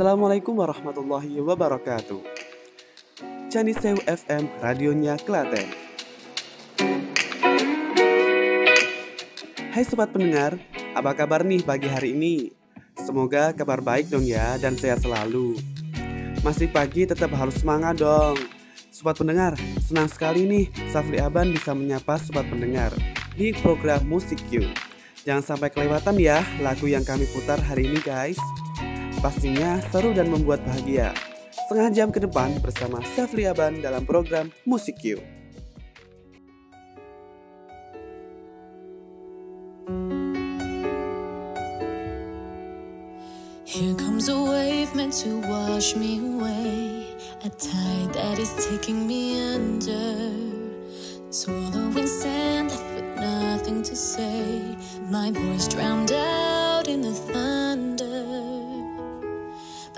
Assalamualaikum warahmatullahi wabarakatuh. Canisew FM, radionya Klaten. Hai sobat pendengar, apa kabar nih pagi hari ini? Semoga kabar baik dong ya dan sehat selalu. Masih pagi tetap harus semangat dong. Sobat pendengar, senang sekali nih Safri Aban bisa menyapa sobat pendengar di program Musik You. Jangan sampai kelewatan ya lagu yang kami putar hari ini guys. Pastinya seru dan membuat bahagia. Setengah jam ke depan bersama Safri Aban dalam program Musik Q. Here comes a wave meant to wash me away. A tide that is taking me under. Swallowing sand, left with nothing to say. My voice drowned out in the thunder.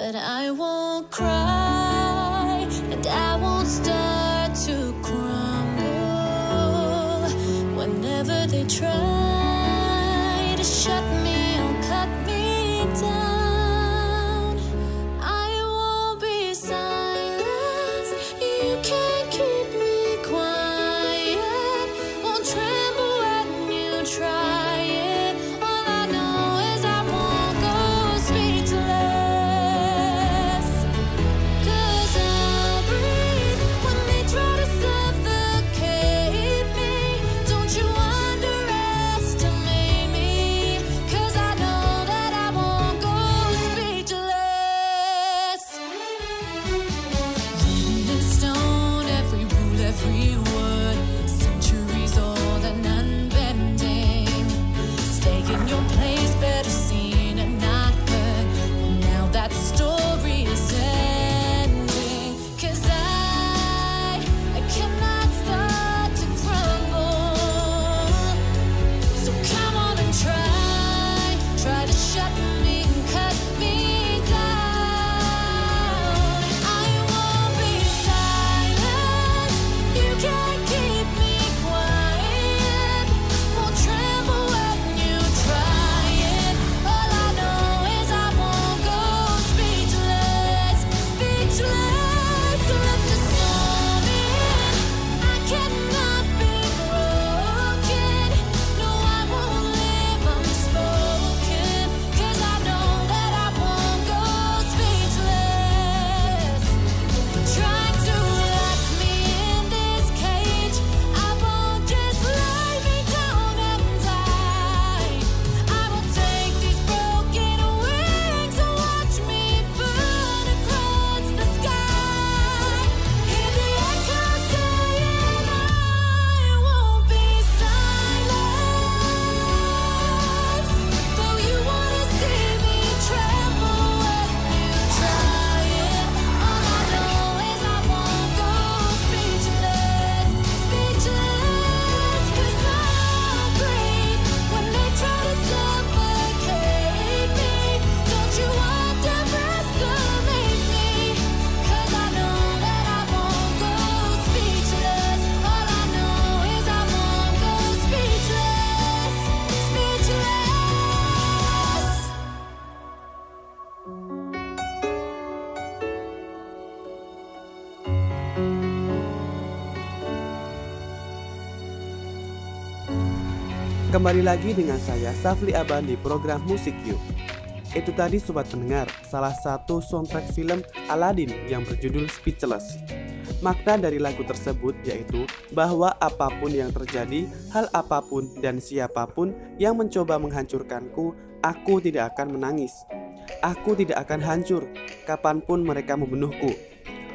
But I won't cry and I won't stop. Kembali lagi dengan saya Safli Aban di program Musik Yuk. Itu tadi sobat pendengar, salah satu soundtrack film Aladdin yang berjudul Speechless. Makna dari lagu tersebut yaitu bahwa apa pun yang terjadi, hal apa pun dan siapa pun yang mencoba menghancurkanku, aku tidak akan menangis. Aku tidak akan hancur kapan pun mereka membunuhku.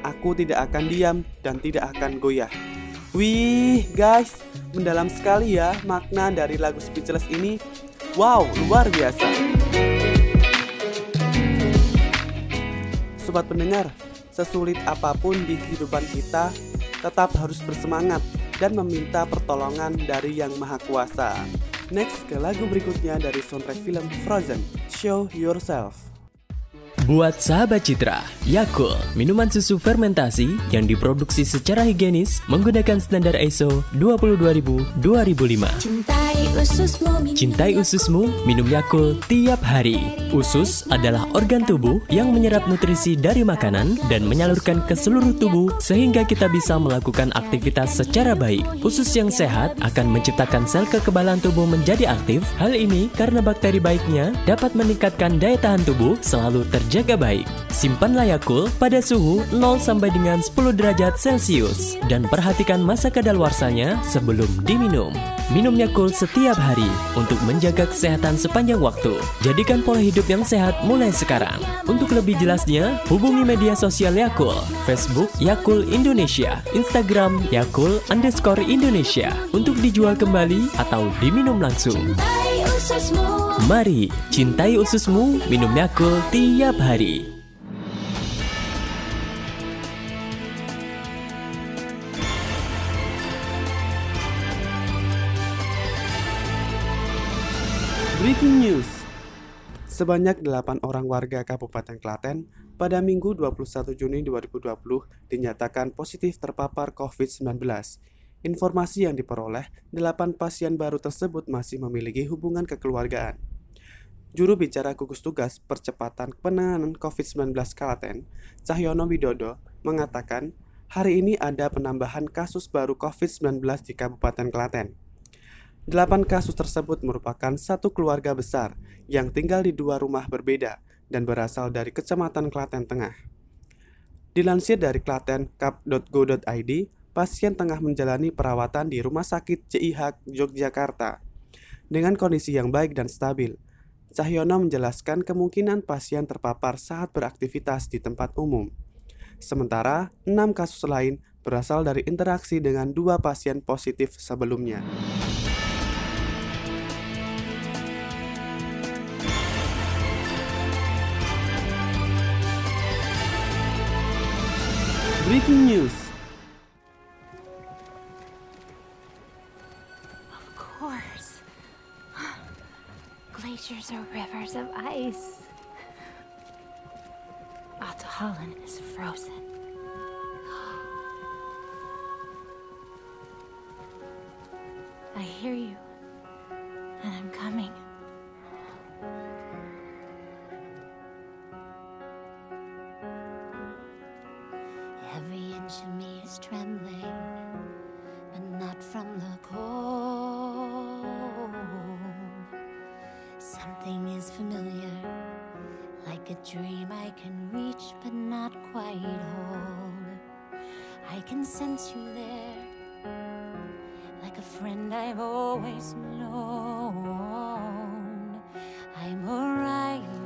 Aku tidak akan diam dan tidak akan goyah. Wih, guys, mendalam sekali ya makna dari lagu Speechless ini. Wow, luar biasa. Sobat pendengar, sesulit apa pun di kehidupan kita, tetap harus bersemangat dan meminta pertolongan dari Yang Maha Kuasa. Next ke lagu berikutnya dari soundtrack film Frozen, Show Yourself. Buat sahabat Citra, Yakult, minuman susu fermentasi yang diproduksi secara higienis menggunakan standar ISO 22000-2005. Cintai ususmu, Cintai ususmu, minum Yakult tiap hari. Usus adalah organ tubuh yang menyerap nutrisi dari makanan dan menyalurkan ke seluruh tubuh sehingga kita bisa melakukan aktivitas secara baik. Usus yang sehat akan menciptakan sel kekebalan tubuh menjadi aktif. Hal ini karena bakteri baiknya dapat meningkatkan daya tahan tubuh selalu terjaga baik. Simpanlah Yakult pada suhu 0 sampai dengan 10 derajat Celcius dan perhatikan masa kadaluarsanya sebelum diminum. Minum Yakult setiap hari untuk menjaga kesehatan sepanjang waktu. Jadikan pola hidup yang sehat mulai sekarang. Untuk lebih jelasnya, hubungi media sosial Yakult, Facebook Yakult Indonesia, Instagram Yakult underscore Indonesia untuk dijual kembali atau diminum langsung. Cintai ususmu. Mari, cintai ususmu, minum Yakult tiap hari. Breaking news. Sebanyak 8 orang warga Kabupaten Klaten pada Minggu 21 Juni 2020 dinyatakan positif terpapar COVID-19. Informasi yang diperoleh, 8 pasien baru tersebut masih memiliki hubungan kekeluargaan. Juru bicara gugus tugas percepatan penanganan COVID-19 Klaten, Cahyono Widodo, mengatakan hari ini ada penambahan kasus baru COVID-19 di Kabupaten Klaten. Delapan kasus tersebut merupakan satu keluarga besar yang tinggal di dua rumah berbeda dan berasal dari Kecamatan Klaten Tengah. Dilansir dari klatenkap.go.id, pasien tengah menjalani perawatan di Rumah Sakit CIH Yogyakarta. Dengan kondisi yang baik dan stabil, Cahyono menjelaskan kemungkinan pasien terpapar saat beraktivitas di tempat umum. Sementara, enam kasus lain berasal dari interaksi dengan dua pasien positif sebelumnya. Breaking news. Of course. Glaciers are rivers of ice. Holland is frozen. I hear you, and I'm coming. Dream I can reach, but not quite hold. I can sense you there, like a friend I've always known. I'm arriving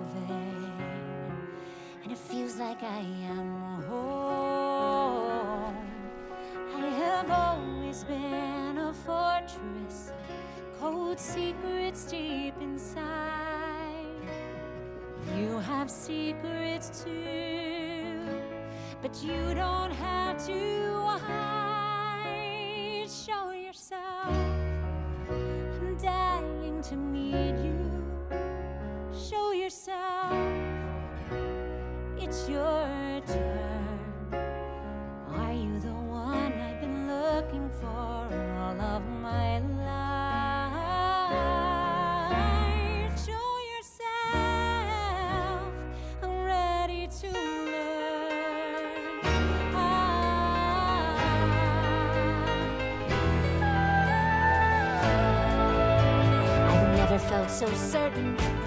and it feels like I am home. I have always been a fortress, cold secrets deep inside. You have secrets too, but you don't have to hide. Show yourself. I'm dying to meet you. Show yourself. It's your turn. So certain.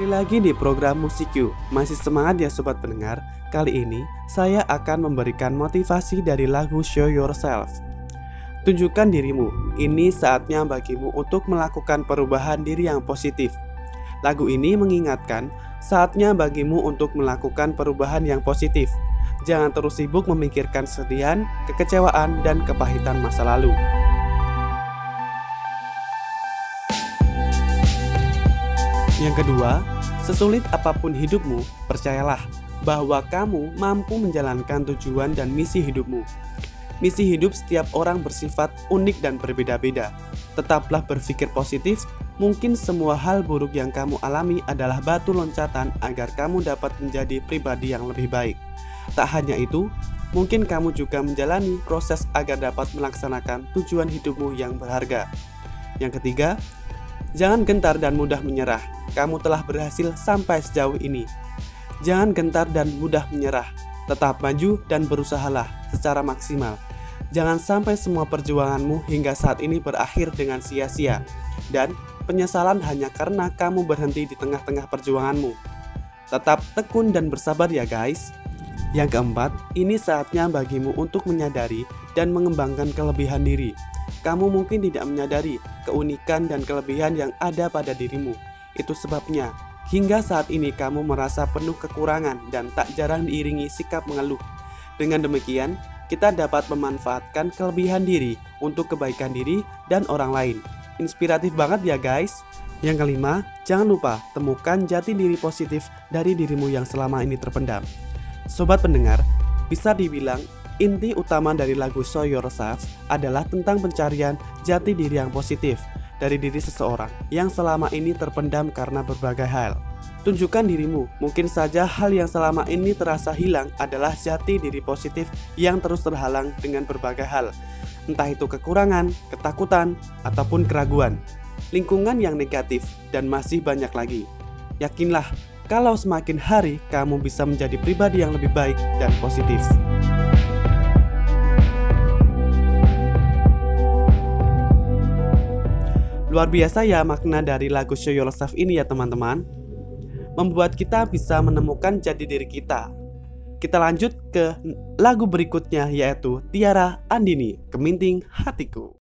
Kembali lagi di program Musik You. Masih semangat ya sobat pendengar? Kali ini saya akan memberikan motivasi dari lagu Show Yourself. Tunjukkan dirimu. Ini saatnya bagimu untuk melakukan perubahan diri yang positif. Lagu ini mengingatkan saatnya bagimu untuk melakukan perubahan yang positif. Jangan terus sibuk memikirkan kesedihan, kekecewaan, dan kepahitan masa lalu. Yang kedua, sesulit apa pun hidupmu, percayalah bahwa kamu mampu menjalankan tujuan dan misi hidupmu. Misi hidup setiap orang bersifat unik dan berbeda-beda. Tetaplah berpikir positif, mungkin semua hal buruk yang kamu alami adalah batu loncatan agar kamu dapat menjadi pribadi yang lebih baik. Tak hanya itu, mungkin kamu juga menjalani proses agar dapat melaksanakan tujuan hidupmu yang berharga. Yang ketiga, jangan gentar dan mudah menyerah. Kamu telah berhasil sampai sejauh ini. Jangan gentar dan mudah menyerah. Tetap maju dan berusahalah secara maksimal. Jangan sampai semua perjuanganmu hingga saat ini berakhir dengan sia-sia dan penyesalan hanya karena kamu berhenti di tengah-tengah perjuanganmu. Tetap tekun dan bersabar ya guys. Yang keempat, ini saatnya bagimu untuk menyadari dan mengembangkan kelebihan diri. Kamu mungkin tidak menyadari keunikan dan kelebihan yang ada pada dirimu. Itu sebabnya, hingga saat ini kamu merasa penuh kekurangan dan tak jarang diiringi sikap mengeluh. Dengan demikian, kita dapat memanfaatkan kelebihan diri untuk kebaikan diri dan orang lain. Inspiratif banget ya guys. Yang kelima, jangan lupa temukan jati diri positif dari dirimu yang selama ini terpendam. Sobat pendengar, bisa dibilang inti utama dari lagu Show Yourself adalah tentang pencarian jati diri yang positif dari diri seseorang yang selama ini terpendam karena berbagai hal. Tunjukkan dirimu. Mungkin saja hal yang selama ini terasa hilang adalah jati diri positif yang terus terhalang dengan berbagai hal. Entah itu kekurangan, ketakutan, ataupun keraguan. Lingkungan yang negatif dan masih banyak lagi. Yakinlah, kalau semakin hari kamu bisa menjadi pribadi yang lebih baik dan positif. Luar biasa ya makna dari lagu Show Yourself ini ya teman-teman. Membuat kita bisa menemukan jati diri kita. Kita lanjut ke lagu berikutnya yaitu Tiara Andini Keminting Hatiku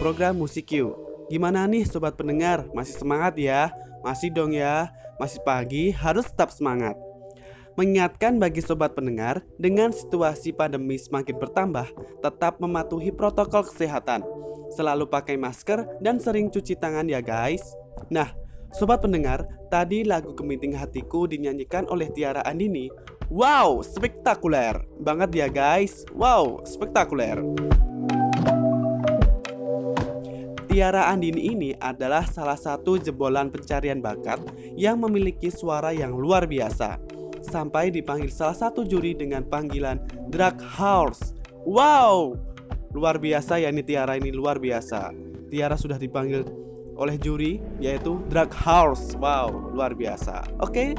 program Musik You. Gimana nih sobat pendengar? Masih semangat ya? Masih dong ya. Masih pagi, harus tetap semangat. Mengingatkan bagi sobat pendengar, dengan situasi pandemi semakin bertambah, tetap mematuhi protokol kesehatan. Selalu pakai masker dan sering cuci tangan ya guys. Nah, sobat pendengar, tadi lagu Keminting Hatiku dinyanyikan oleh Tiara Andini. Wow, spektakuler banget ya guys. Wow, spektakuler. Tiara Andini ini adalah salah satu jebolan pencarian bakat yang memiliki suara yang luar biasa. Sampai dipanggil salah satu juri dengan panggilan Drag House. Wow, luar biasa ya ini Tiara ini luar biasa. Tiara sudah dipanggil oleh juri yaitu Drag House. Wow, luar biasa. Oke,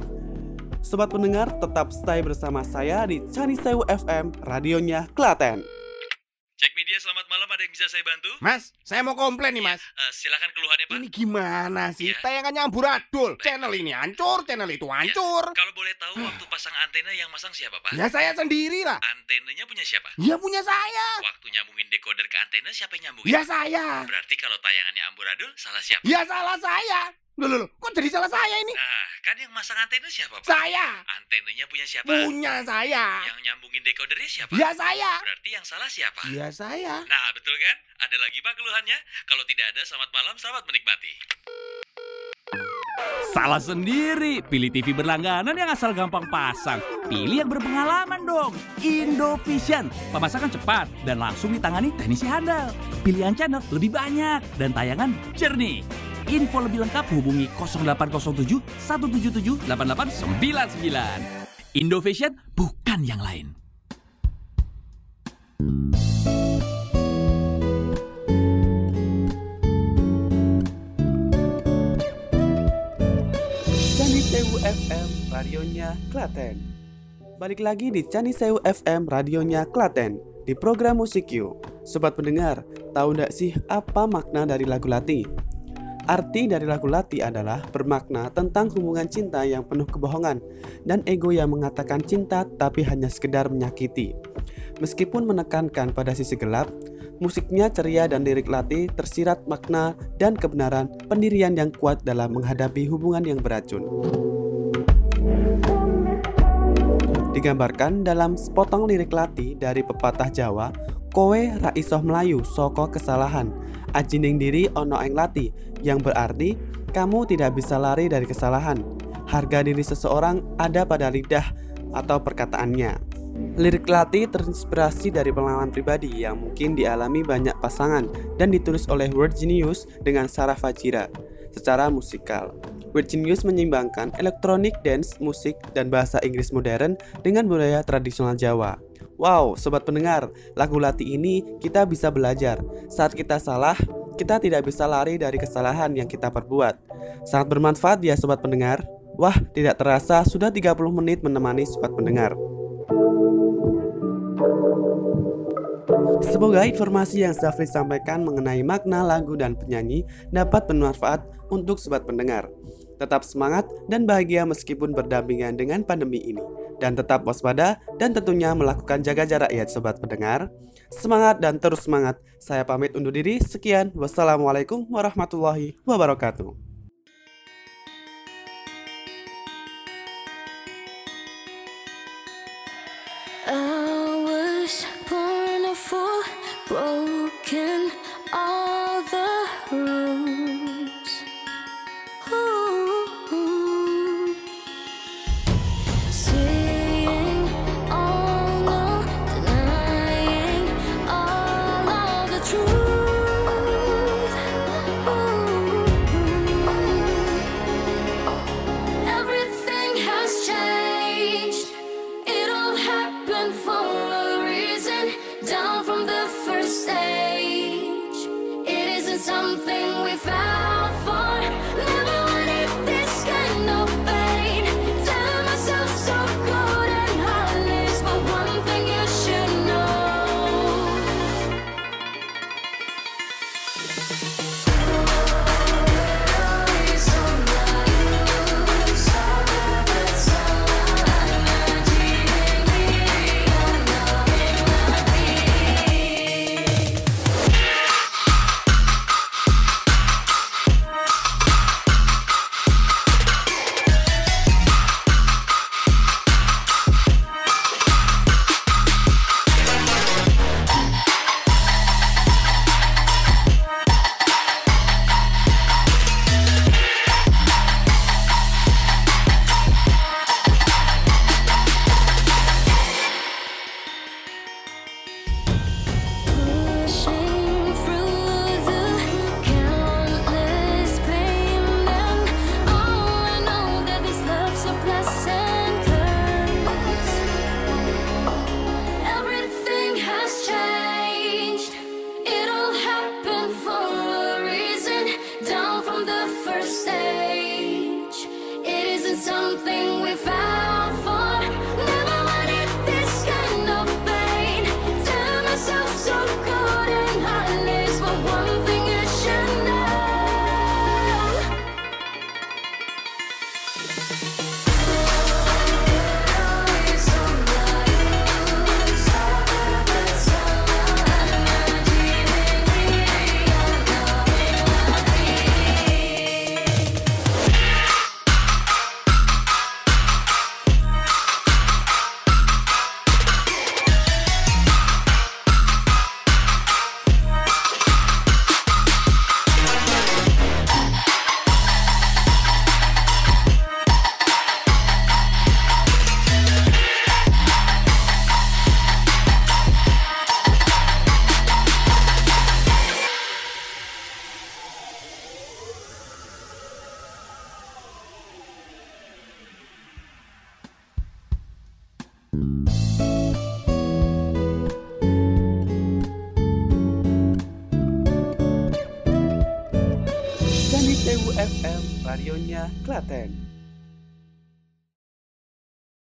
sobat pendengar tetap stay bersama saya di Canisewu FM, radionya Klaten. Cek media selamat malam ada yang bisa saya bantu? Mas, saya mau komplain nih mas Eh, silakan keluhannya Pak. Ini gimana sih? Iya. Tayangannya amburadul Channel ini hancur, channel itu hancur Kalau boleh tahu waktu pasang antena yang masang siapa Pak? Ya saya sendiri lah Antenanya punya siapa? Ya punya saya Waktu nyambungin decoder ke antena siapa yang nyambungin? Ya saya Berarti kalau tayangannya amburadul salah siapa? Ya salah saya Loh, loh, loh, kok jadi salah saya ini? Nah, kan yang masang antena siapa Pak? Saya Antenanya punya siapa? Punya saya Yang nyambungin decodernya siapa? Ya saya Berarti yang salah siapa? Ya saya Nah, betul kan? Ada lagi Pak keluhannya? Kalau tidak ada, selamat malam, selamat menikmati. Salah sendiri, pilih TV berlangganan yang asal gampang pasang. Pilih yang berpengalaman dong. Indovision, pemasangan cepat dan langsung ditangani teknisi handal. Pilihan channel lebih banyak dan tayangan jernih. Info lebih lengkap hubungi 0807 177 8899. Indovision bukan yang lain. Canisewu FM, radionya Klaten. Balik lagi di Canisewu FM, radionya Klaten di program Musik You. Sobat pendengar, tahu nggak sih apa makna dari lagu Lati? Arti dari lagu Lati adalah bermakna tentang hubungan cinta yang penuh kebohongan dan ego yang mengatakan cinta tapi hanya sekedar menyakiti. Meskipun menekankan pada sisi gelap, musiknya ceria dan lirik Lati tersirat makna dan kebenaran pendirian yang kuat dalam menghadapi hubungan yang beracun. Digambarkan dalam sepotong lirik Lati dari pepatah Jawa, kowe ra isoh melayu soko kesalahan, ajining diri ono eng lati, yang berarti kamu tidak bisa lari dari kesalahan. Harga diri seseorang ada pada lidah atau perkataannya. Lirik Lati terinspirasi dari pengalaman pribadi yang mungkin dialami banyak pasangan dan ditulis oleh Word Genius dengan Sarah Fajira secara musikal. Word Genius menyeimbangkan elektronik dance, musik, dan bahasa Inggris modern dengan budaya tradisional Jawa. Wow, sobat pendengar, lagu Lati ini kita bisa belajar. Saat kita salah, kita tidak bisa lari dari kesalahan yang kita perbuat. Sangat bermanfaat ya sobat pendengar. Wah, tidak terasa sudah 30 menit menemani sobat pendengar. Semoga informasi yang Zafri sampaikan mengenai makna lagu dan penyanyi dapat bermanfaat untuk sobat pendengar. Tetap semangat dan bahagia meskipun berdampingan dengan pandemi ini dan tetap waspada dan tentunya melakukan jaga jarak ya sobat pendengar. Semangat dan terus semangat. Saya pamit undur diri. Sekian. Wassalamualaikum warahmatullahi wabarakatuh. broken